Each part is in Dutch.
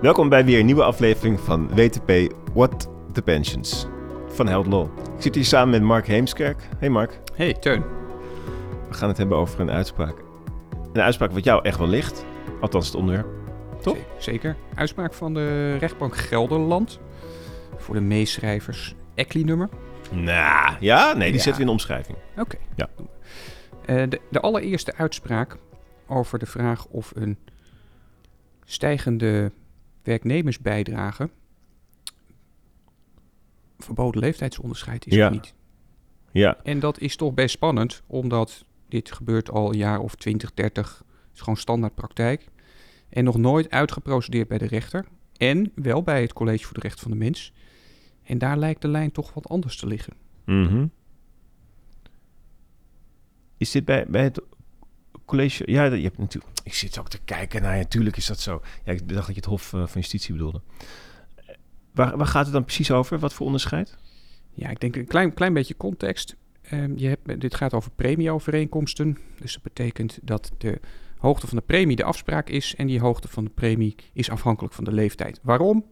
Welkom bij weer een nieuwe aflevering van WTP What the Pensions van Held Law. Ik zit hier samen met Mark Heemskerk. Hey Mark. Hey Teun. We gaan het hebben over een uitspraak. Een uitspraak wat jou echt wel ligt. Althans het onderwerp. Toch? Zeker. Uitspraak van de rechtbank Gelderland. Voor de meeschrijvers Ecli-nummer. Nou, ja? Nee, die Ja. zetten we in de omschrijving. Oké. Ja. Eh, de, de allereerste uitspraak over de vraag of een stijgende werknemersbijdrage verboden leeftijdsonderscheid is Ja. niet. Ja. En dat is toch best spannend, omdat dit gebeurt al een jaar of 20, 30. Het is gewoon standaard praktijk. En nog nooit uitgeprocedeerd bij de rechter. En wel bij het College voor de Rechten van de Mens. En daar lijkt de lijn toch wat anders te liggen. Mhm. Is dit bij, bij het college? Ja, je hebt natuurlijk. Ik zit ook te kijken naar. Natuurlijk is dat zo. Ja, ik dacht dat je het Hof eh, van Justitie bedoelde. Eh, Waar, waar gaat het dan precies over? Wat voor onderscheid? Ja, ik denk een klein, klein beetje context. Ehm, je hebt, dit gaat over premieovereenkomsten. Dus dat betekent dat de hoogte van de premie de afspraak is. En die hoogte van de premie is afhankelijk van de leeftijd. Waarom?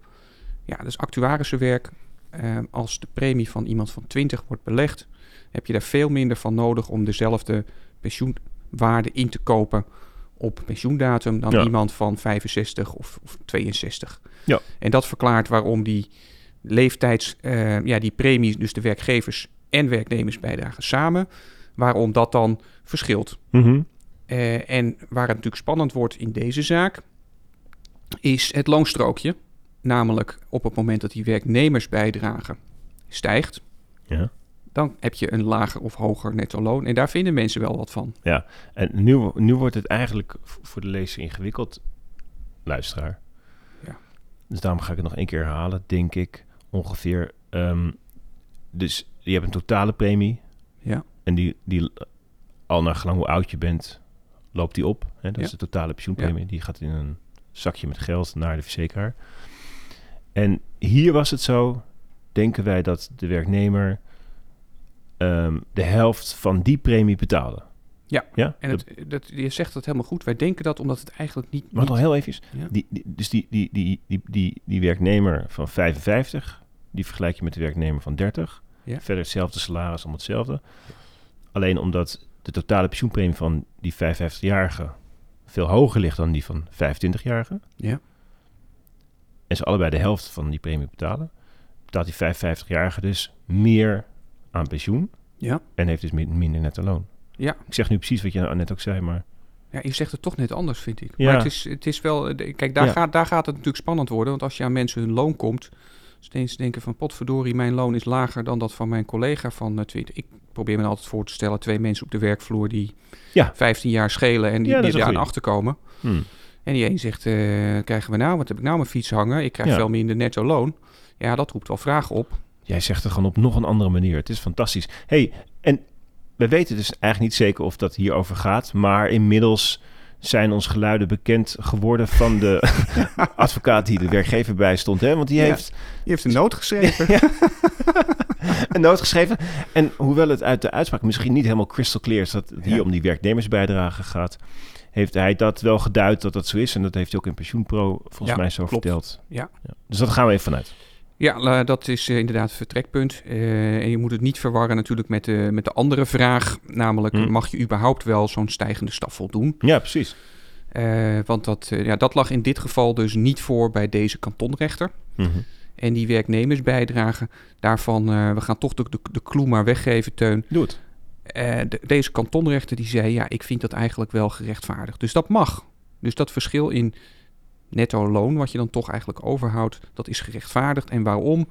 Ja, dat is actuarischenwerk. Ehm, als de premie van iemand van 20 wordt belegd, heb je daar veel minder van nodig om dezelfde pensioenwaarde in te kopen op pensioendatum dan Ja. iemand van 65 of, of 62. Ja. En dat verklaart waarom die leeftijds, eh, ja, die premies, dus de werkgevers en werknemers bijdragen samen, waarom dat dan verschilt. Mhm. Eh, en waar het natuurlijk spannend wordt in deze zaak, is het loonstrookje. Namelijk op het moment dat die werknemersbijdrage stijgt, Ja. Dan heb je een lager of hoger netto loon. En daar vinden mensen wel wat van. Ja, en nu, nu wordt het eigenlijk voor de lezer ingewikkeld, luisteraar. Ja. Dus daarom ga ik het nog één keer herhalen, denk ik. Ongeveer. ehm, dus je hebt een totale premie. Ja. En die, die al naar gelang hoe oud je bent, loopt die op. Hè? Dat Ja. is de totale pensioenpremie. Die gaat in een zakje met geld naar de verzekeraar. En hier was het zo, denken wij dat de werknemer ehm, de helft van die premie betaalde. Ja, ja? En het, dat, je zegt dat helemaal goed. Wij denken dat omdat het eigenlijk niet... Maar nog heel even. Ja. Die, die, dus die, die, die, die, die, die werknemer van 55, die vergelijk je met de werknemer van 30. Ja. Verder hetzelfde salaris, om hetzelfde. Alleen omdat de totale pensioenpremie van die 55-jarige veel hoger ligt dan die van 25-jarige. Ja. En ze allebei de helft van die premie betalen. Betaalt die 55-jarige dus meer aan pensioen. Ja. En heeft dus min- minder netto loon. Ja. Ik zeg nu precies wat je net ook zei, maar... Ja, je zegt het toch net anders, vind ik. Ja. Maar het is, het is wel... eh, Kijk, daar, Ja. gaat, daar gaat het natuurlijk spannend worden. Want als je aan mensen hun loon komt... steeds denken van... potverdorie, mijn loon is lager dan dat van mijn collega van eh, 20. Ik probeer me altijd voor te stellen... twee mensen op de werkvloer die Ja. 15 jaar schelen... en die, Ja, die eraan goeie. achterkomen. Hmm. En die een zegt, eh, krijgen we nou? Wat heb ik nou mijn fiets hangen? Ik krijg Ja. veel minder netto loon. Ja, dat roept wel vragen op. Jij zegt het gewoon op nog een andere manier. Het is fantastisch. hey, en we weten dus eigenlijk niet zeker of dat hierover gaat. Maar inmiddels zijn ons geluiden bekend geworden van de advocaat die de werkgever bij stond. Hè? Want die Ja. heeft Je heeft een noot geschreven. Ja. een noot geschreven. En hoewel het uit de uitspraak misschien niet helemaal crystal clear is... dat het hier Ja. om die werknemersbijdrage gaat... heeft hij dat wel geduid dat dat zo is. En dat heeft hij ook in Pensioenpro volgens mij zo klopt. verteld. Ja. Dus dat gaan we even vanuit. Ja, dat is eh, inderdaad het vertrekpunt. Eh, en je moet het niet verwarren natuurlijk met de, met de andere vraag. Namelijk, Hm. mag je überhaupt wel zo'n stijgende staf voldoen? Ja, precies. Eh, want dat, ja, dat lag in dit geval dus niet voor bij deze kantonrechter. Mhm. En die werknemersbijdrage, daarvan, we gaan toch de, de, de clue maar weggeven, Teun. Doe het. De- deze kantonrechter die zei, ja, ik vind dat eigenlijk wel gerechtvaardigd. Dus dat mag. Dus dat verschil in netto loon, wat je dan toch eigenlijk overhoudt, dat is gerechtvaardigd. En waarom?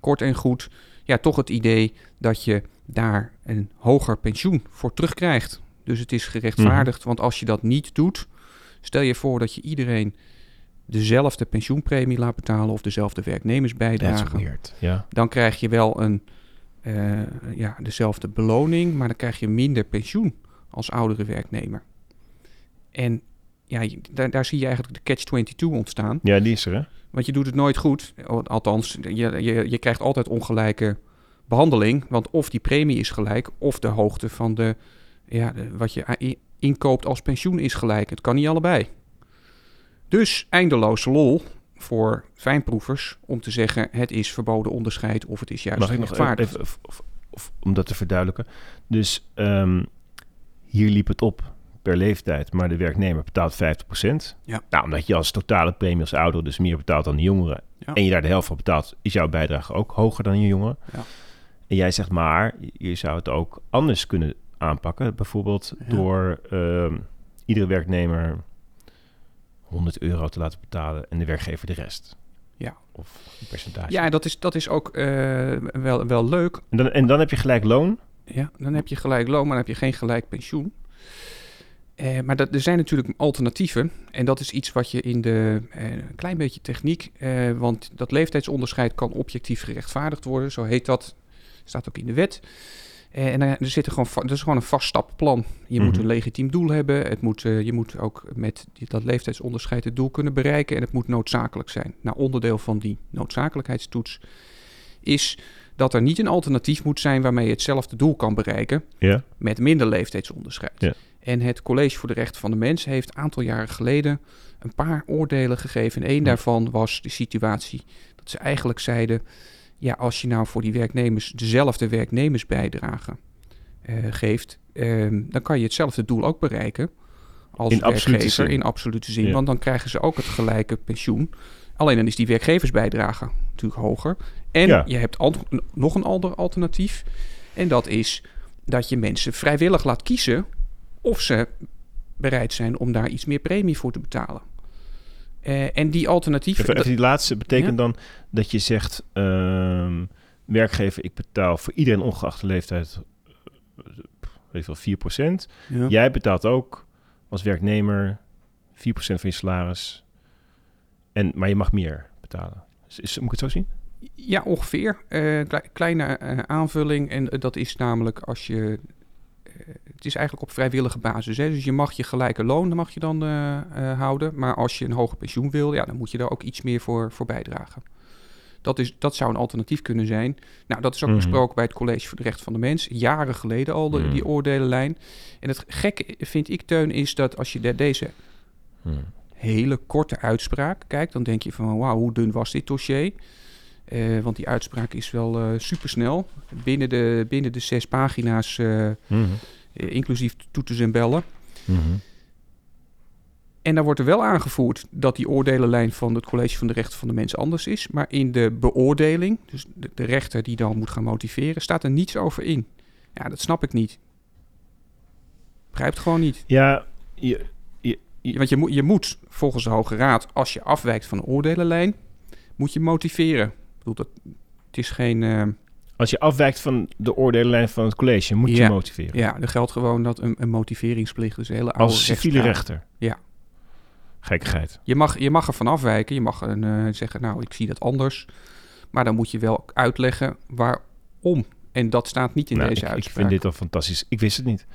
Kort en goed, ja, toch het idee dat je daar een hoger pensioen voor terugkrijgt. Dus het is gerechtvaardigd, want als je dat niet doet, stel je voor dat je iedereen dezelfde pensioenpremie laat betalen of dezelfde werknemersbijdrage. Ja. dan krijg je wel een, eh, ja, dezelfde beloning, maar dan krijg je minder pensioen als oudere werknemer. En ja, daar, daar zie je eigenlijk de catch-22 ontstaan. ja, die is er, hè? Want je doet het nooit goed. Althans, je, je, je krijgt altijd ongelijke behandeling. Want of die premie is gelijk, of de hoogte van de, ja, de- wat je inkoopt als pensioen is gelijk. Het kan niet allebei. Dus eindeloze lol voor fijnproevers om te zeggen het is verboden onderscheid of het is juist Mag ik nog gerechtvaardigd. even, of, of, of om dat te verduidelijken? Dus ehm, hier liep het op per leeftijd, maar de werknemer betaalt 50%. Ja. Nou, omdat je als totale premie als ouder dus meer betaalt dan de jongeren Ja. en je daar de helft van betaalt, is jouw bijdrage ook hoger dan je jongeren. Ja. En jij zegt maar, je zou het ook anders kunnen aanpakken. Bijvoorbeeld Ja. door ehm, iedere werknemer 100 euro te laten betalen en de werkgever de rest. Ja. Of een percentage. Ja, dat is, dat is ook eh, wel, wel leuk. En, dan, en dan heb je gelijk loon. Ja, dan heb je gelijk loon, maar dan heb je geen gelijk pensioen. Eh, maar dat, er zijn natuurlijk alternatieven. En dat is iets wat je in de... eh, een klein beetje techniek... eh, want dat leeftijdsonderscheid kan objectief gerechtvaardigd worden. Zo heet dat. Staat ook in de wet. En er, zit er gewoon, dat is gewoon een vast stappenplan. Je moet Mhm. een legitiem doel hebben. Het moet, je moet ook met die- dat leeftijdsonderscheid het doel kunnen bereiken. En het moet noodzakelijk zijn. Nou, onderdeel van die noodzakelijkheidstoets is dat er niet een alternatief moet zijn waarmee je hetzelfde doel kan bereiken met minder leeftijdsonderscheid. Ja. En het College voor de Rechten van de Mens heeft een aantal jaren geleden een paar oordelen gegeven. En één daarvan was de situatie dat ze eigenlijk zeiden: ja, als je nou voor die werknemers dezelfde werknemersbijdrage eh, geeft, ehm, dan kan je hetzelfde doel ook bereiken als In werkgever in absolute zin. Ja. Want dan krijgen ze ook het gelijke pensioen. Alleen dan is die werkgeversbijdrage natuurlijk hoger. En Ja. je hebt nog een ander alternatief. En dat is dat je mensen vrijwillig laat kiezen of ze bereid zijn om daar iets meer premie voor te betalen. Eh, en die alternatieven. Even, die laatste betekent dan dat je zegt... ehm, werkgever, ik betaal voor iedereen ongeacht de leeftijd... eh, weet wel, 4%. ja. Jij betaalt ook als werknemer 4% van je salaris. En, maar je mag meer betalen. Is, is- moet ik het zo zien? Ja, ongeveer. Eh, klei- kleine aanvulling. En dat is namelijk als je. Het is eigenlijk op vrijwillige basis. Hè? Dus je mag je gelijke loon mag je dan eh, eh, houden. Maar als je een hoger pensioen wil, ja, dan moet je daar ook iets meer voor, voor bijdragen. Dat, is, dat zou een alternatief kunnen zijn. Nou, dat is ook Mhm. besproken bij het College voor de Rechten van de Mens. Jaren geleden al, de, Mhm. die oordelenlijn. En het gekke vind ik, Teun, is dat als je de- deze hele korte uitspraak kijkt, dan denk je van wauw, hoe dun was dit dossier? Eh, want die uitspraak is wel eh supersnel. Binnen de, binnen de zes pagina's, eh, Mhm. inclusief toeters en bellen. Mhm. En daar wordt er wel aangevoerd dat die oordelenlijn van het College van de Rechten van de Mens anders is. Maar in de beoordeling, dus de, de rechter die dan moet gaan motiveren, staat er niets over in. Ja, dat snap ik niet. Begrijpt gewoon niet. Ja, je, Want je, moet je moet volgens de Hoge Raad, als je afwijkt van de oordelenlijn, moet je motiveren. Ik bedoel, dat, het is geen... eh, als je afwijkt van de oordelenlijn van het college, moet je Ja. motiveren. ja, er geldt gewoon dat een, een motiveringsplicht is een hele oude Als civiele rechter. Ja. Gekkigheid. Je mag, je mag ervan afwijken. Je mag een, eh, zeggen, nou, ik zie dat anders. Maar dan moet je wel uitleggen waarom. En dat staat niet in Nou, deze ik, ik uitspraak. vind dit al fantastisch. Ik wist het niet.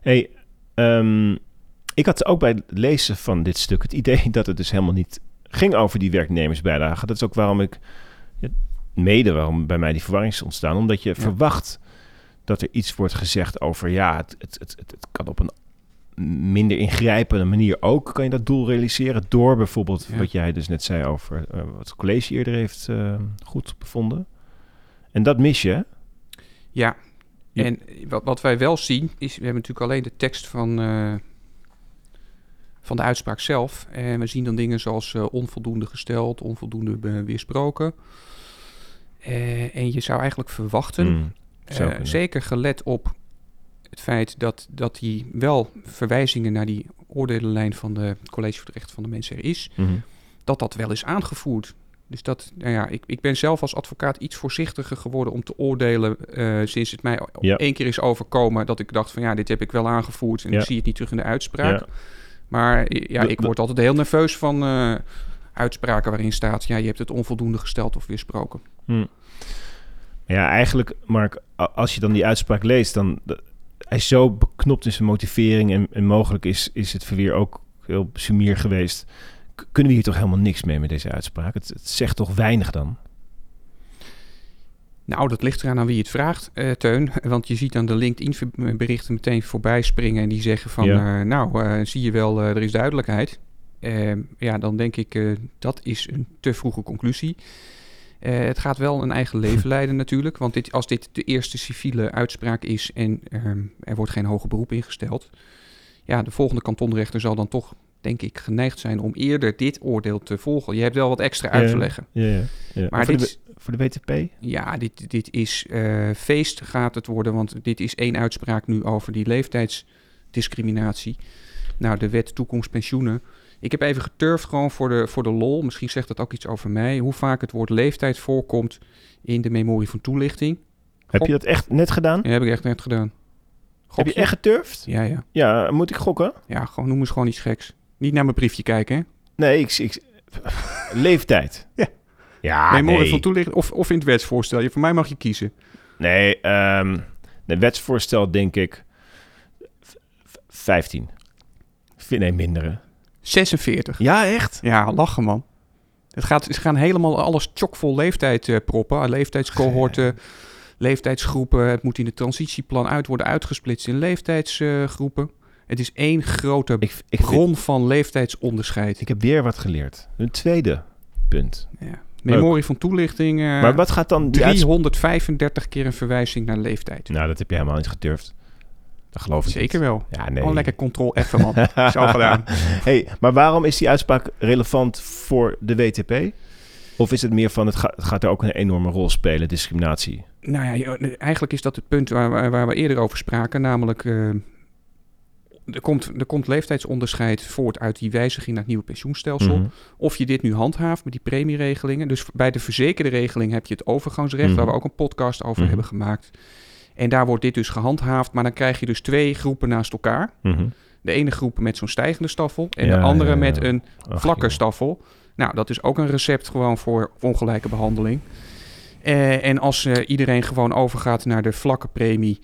Hey, ehm, ik had ook bij het lezen van dit stuk het idee dat het dus helemaal niet ging over die werknemersbijdrage. Dat is ook waarom ik, mede waarom bij mij die verwarring is ontstaan. Omdat je verwacht dat er iets wordt gezegd over, ja, het, het, het, het, kan op een minder ingrijpende manier ook, kan je dat doel realiseren door bijvoorbeeld, Ja. wat jij dus net zei over eh, wat het college eerder heeft eh, goed bevonden. En dat mis je? Ja, en wat, wat wij wel zien is, we hebben natuurlijk alleen de tekst van, eh, van de uitspraak zelf. En we zien dan dingen zoals onvoldoende gesteld, onvoldoende weersproken. Eh, en je zou eigenlijk verwachten, zou eh, zeker gelet op het feit dat, dat die wel verwijzingen naar die oordelenlijn van de College voor de Rechten van de Mens er is, Mhm. dat dat wel is aangevoerd. Dus dat, nou ja, ik, ik ben zelf als advocaat iets voorzichtiger geworden om te oordelen eh, sinds het mij Ja. één keer is overkomen dat ik dacht van ja, dit heb ik wel aangevoerd en Ja. ik zie het niet terug in de uitspraak. Ja. Maar ja, ik word altijd heel nerveus van uitspraken waarin staat, ja, je hebt het onvoldoende gesteld of weersproken. Hm. Ja, eigenlijk, Mark, als je dan die uitspraak leest, dan hij is zo beknopt in zijn motivering en, en mogelijk is, is het verweer ook heel sumier geweest. K- kunnen we hier toch helemaal niks mee met deze uitspraak? Het, het zegt toch weinig dan? Nou, dat ligt eraan aan wie het vraagt, eh, Teun. Want je ziet dan de LinkedIn-berichten meteen voorbij springen en die zeggen van, Ja. eh, nou, eh, zie je wel, er is duidelijkheid. Ehm, ja, dan denk ik eh, dat is een te vroege conclusie. Eh, het gaat wel een eigen leven leiden natuurlijk. Want dit, als dit de eerste civiele uitspraak is en ehm, er wordt geen hoger beroep ingesteld... ja, de volgende kantonrechter zal dan toch, denk ik, geneigd zijn om eerder dit oordeel te volgen. Je hebt wel wat extra uit te leggen. Ja, ja, ja. Maar voor, dit, de, voor de WTP? ja, dit, dit is eh, feest gaat het worden, want dit is één uitspraak nu over die leeftijdsdiscriminatie. Nou, de wet toekomst pensioenen. Ik heb even geturfd gewoon voor de, voor de lol. Misschien zegt dat ook iets over mij. Hoe vaak het woord leeftijd voorkomt in de memorie van toelichting. Heb je dat echt net gedaan? Ja, heb ik echt net gedaan. Heb je echt geturfd? Ja, ja. Ja, moet ik gokken? Ja, gewoon, noem eens gewoon iets geks. Niet naar mijn briefje kijken, hè? Nee, ik... ik leeftijd. Ja. Ja, memorie nee. van toelichting of, of in het wetsvoorstel. Je, voor mij mag je kiezen. Nee, ehm de wetsvoorstel denk ik v- v- 15. Vind- Nee, mindere. 46. Ja, echt? Ja, lachen man. Het gaat, ze gaan helemaal alles chockvol leeftijd eh, proppen. Leeftijdscohorten, leeftijdsgroepen. Het moet in het transitieplan uit worden uitgesplitst in leeftijdsgroepen. het is één grote Ik, ik, bron van leeftijdsonderscheid. ik heb weer wat geleerd. Een tweede punt. Ja. Memorie van toelichting. eh, maar wat gaat dan die uitspraak... 335 keer een verwijzing naar leeftijd. Nou, dat heb je helemaal niet gedurfd. Dat geloof ik Zeker niet. wel. Ja, nee. Oh, lekker control F, man. Zo gedaan. hey, maar waarom is die uitspraak relevant voor de WTP? Of is het meer van, het, ga- het gaat er ook een enorme rol spelen, discriminatie? Nou ja, eigenlijk is dat het punt waar, waar, waar we eerder over spraken. Namelijk, eh, er, komt, er komt leeftijdsonderscheid voort uit die wijziging naar het nieuwe pensioenstelsel. Mhm. Of je dit nu handhaaft met die premieregelingen. Dus bij de verzekerde regeling heb je het overgangsrecht, Mhm. waar we ook een podcast over Mhm. hebben gemaakt. En daar wordt dit dus gehandhaafd. Maar dan krijg je dus twee groepen naast elkaar. Mhm. De ene groep met zo'n stijgende staffel en Ja, de andere ja, ja. met een Ach, vlakke staffel. Nou, dat is ook een recept gewoon voor ongelijke behandeling. Eh, en als eh, iedereen gewoon overgaat naar de vlakke premie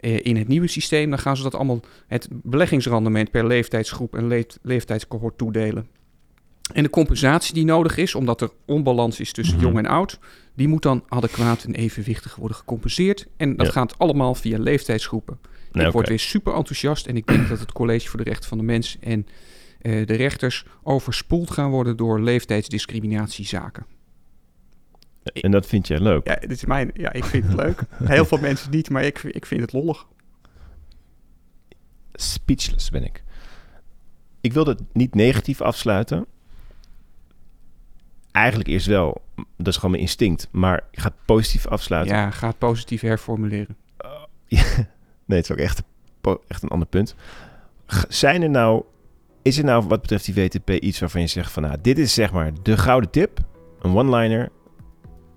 eh, in het nieuwe systeem, dan gaan ze dat allemaal het beleggingsrandement per leeftijdsgroep en leef- leeftijdscohort toedelen. En de compensatie die nodig is, omdat er onbalans is tussen Mhm. jong en oud, die moet dan adequaat en evenwichtig worden gecompenseerd. En dat Ja. gaat allemaal via leeftijdsgroepen. Nee, ik word weer super enthousiast en ik denk dat het College voor de Rechten van de Mens en eh, de rechters overspoeld gaan worden door leeftijdsdiscriminatiezaken. En dat vind jij leuk? Ja, dit is mijn, ja, ik vind het leuk. Heel veel mensen niet, maar ik, ik vind het lollig. Speechless ben ik. Ik wil het niet negatief afsluiten. Eigenlijk eerst wel. Dat is gewoon mijn instinct. Maar ik ga het positief afsluiten. Ja, ga het positief herformuleren. Nee, het is ook echt, echt een ander punt. Zijn er nou, is er nou wat betreft die WTP iets waarvan je zegt van nou, dit is zeg maar de gouden tip, een one-liner,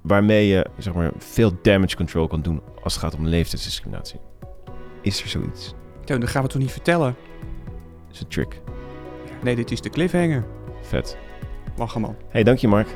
waarmee je zeg maar veel damage control kan doen als het gaat om leeftijdsdiscriminatie? Is er zoiets? Dat gaan we toch niet vertellen? Dat is een trick. Nee, dit is de cliffhanger. Vet. Lachen man. Hey, dank je Mark.